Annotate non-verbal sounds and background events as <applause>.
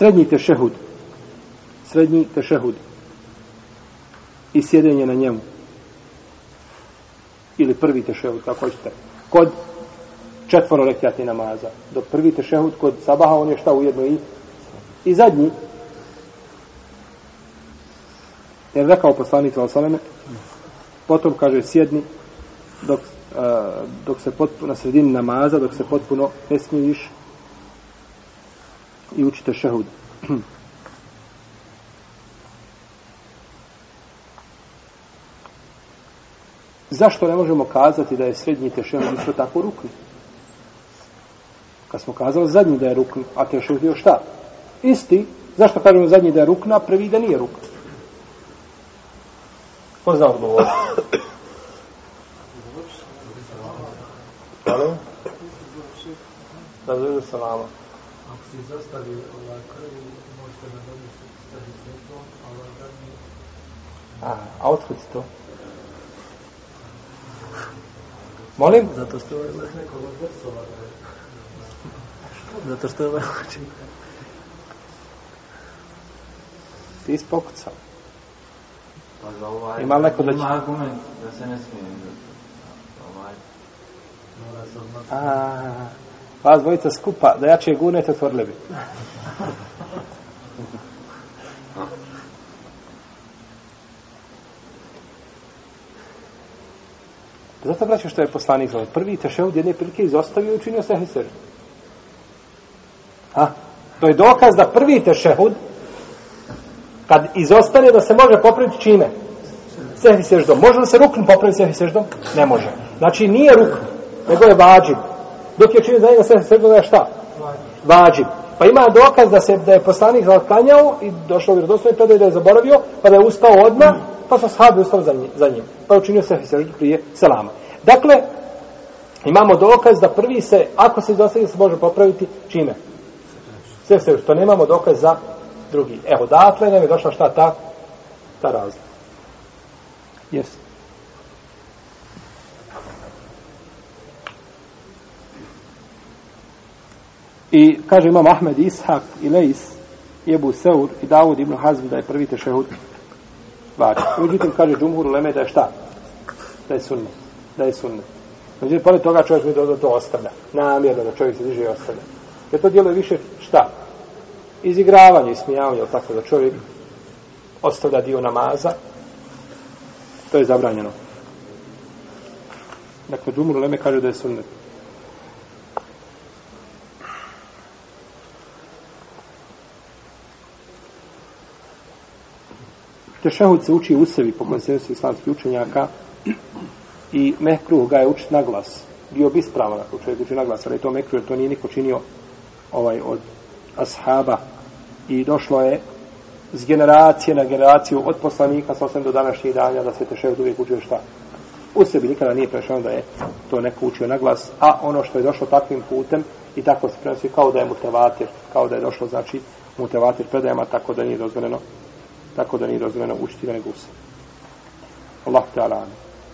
Srednji tešehud. Srednji tešehud. I sjedenje na njemu. Ili prvi tešehud, kako hoćete. Kod četvoro rekjati namaza. Dok prvi tešehud kod sabaha, on je šta ujedno i, i zadnji. Jer rekao poslanik Salasaleme, potom kaže sjedni dok, uh, dok se potpuno, na sredini namaza, dok se potpuno ne smiješ i učite šehud. <clears throat> Zašto ne možemo kazati da je srednji tešehud isto tako rukni? Kad smo kazali zadnji da je rukni, a tešehud je šta? Isti. Zašto kažemo zadnji da je rukna, a prvi da nije rukni? Ko zna odgovor? Hvala. Zove salama. Ako si zastavi ovaj krvi, možete na domu stavi svjetlo, a ovaj zadnji... A, a otkud to? Molim? Zato što je uvijek neko od versova da je... Zato što je ovaj učin. Ti si pokucao. Pa za ovaj... Ima neko da će- Ima argument da se ne smije. Ovaj... Mora se odmah... Vas dvojica skupa, da jače gunete, otvorili bi. Zato braćo što je poslanik zove. Prvi tešehud jedne prilike izostavio i učinio se hiser. A? To je dokaz da prvi tešehud kad izostane da se može popraviti čime? Sehvi seždom. Može li se rukn popraviti sehvi seždom? Ne može. Znači nije rukn, nego je vađib. Dok je činio za njega sve seždom, je šta? Vađib. Pa ima dokaz da se da je poslanik zaklanjao i došao vjerodostojno predaj da je zaboravio, pa da je ustao odma, pa su sahabi ustali za njim, za njim. Pa je učinio se seždom prije selama. Dakle, imamo dokaz da prvi se, ako se izostavi, se može popraviti čime? Sve se što nemamo dokaz za drugi. Evo, dakle, nam je došla šta ta, ta razlika. Jesi. I kaže imam Ahmed Ishak i Leis i Ebu Seur i Davud ibn Hazm da je prvi tešehud vađi. Međutim, kaže Džumhur Leme da je šta? Da je sunnet. Da je sunnet. Međutim, pored toga čovjek mi to, to ostavlja. Namjerno da čovjek se diže i ostavlja. Jer to djeluje više šta? Izigravanje i smijavanje, tako da čovjek ostavlja dio namaza, to je zabranjeno. Dakle, Džumhur Leme kaže da je sunnet. Tešehud se uči u sebi po konsensu islamskih učenjaka i mekruh ga je učit na glas. Bio bi ispravan ako čovjek uči na glas, ali je to mekruh jer to nije niko činio ovaj od ashaba i došlo je s generacije na generaciju od poslanika sa osam do današnjih danja da se tešehud uvijek učio šta? U sebi nikada nije prešao da je to neko učio na glas, a ono što je došlo takvim putem i tako se prenosi kao da je mutevatir, kao da je došlo znači mutevatir predajama, tako da nije dozvoljeno tako da nije dozvoljeno učiti ga nego u sebi. Allah te.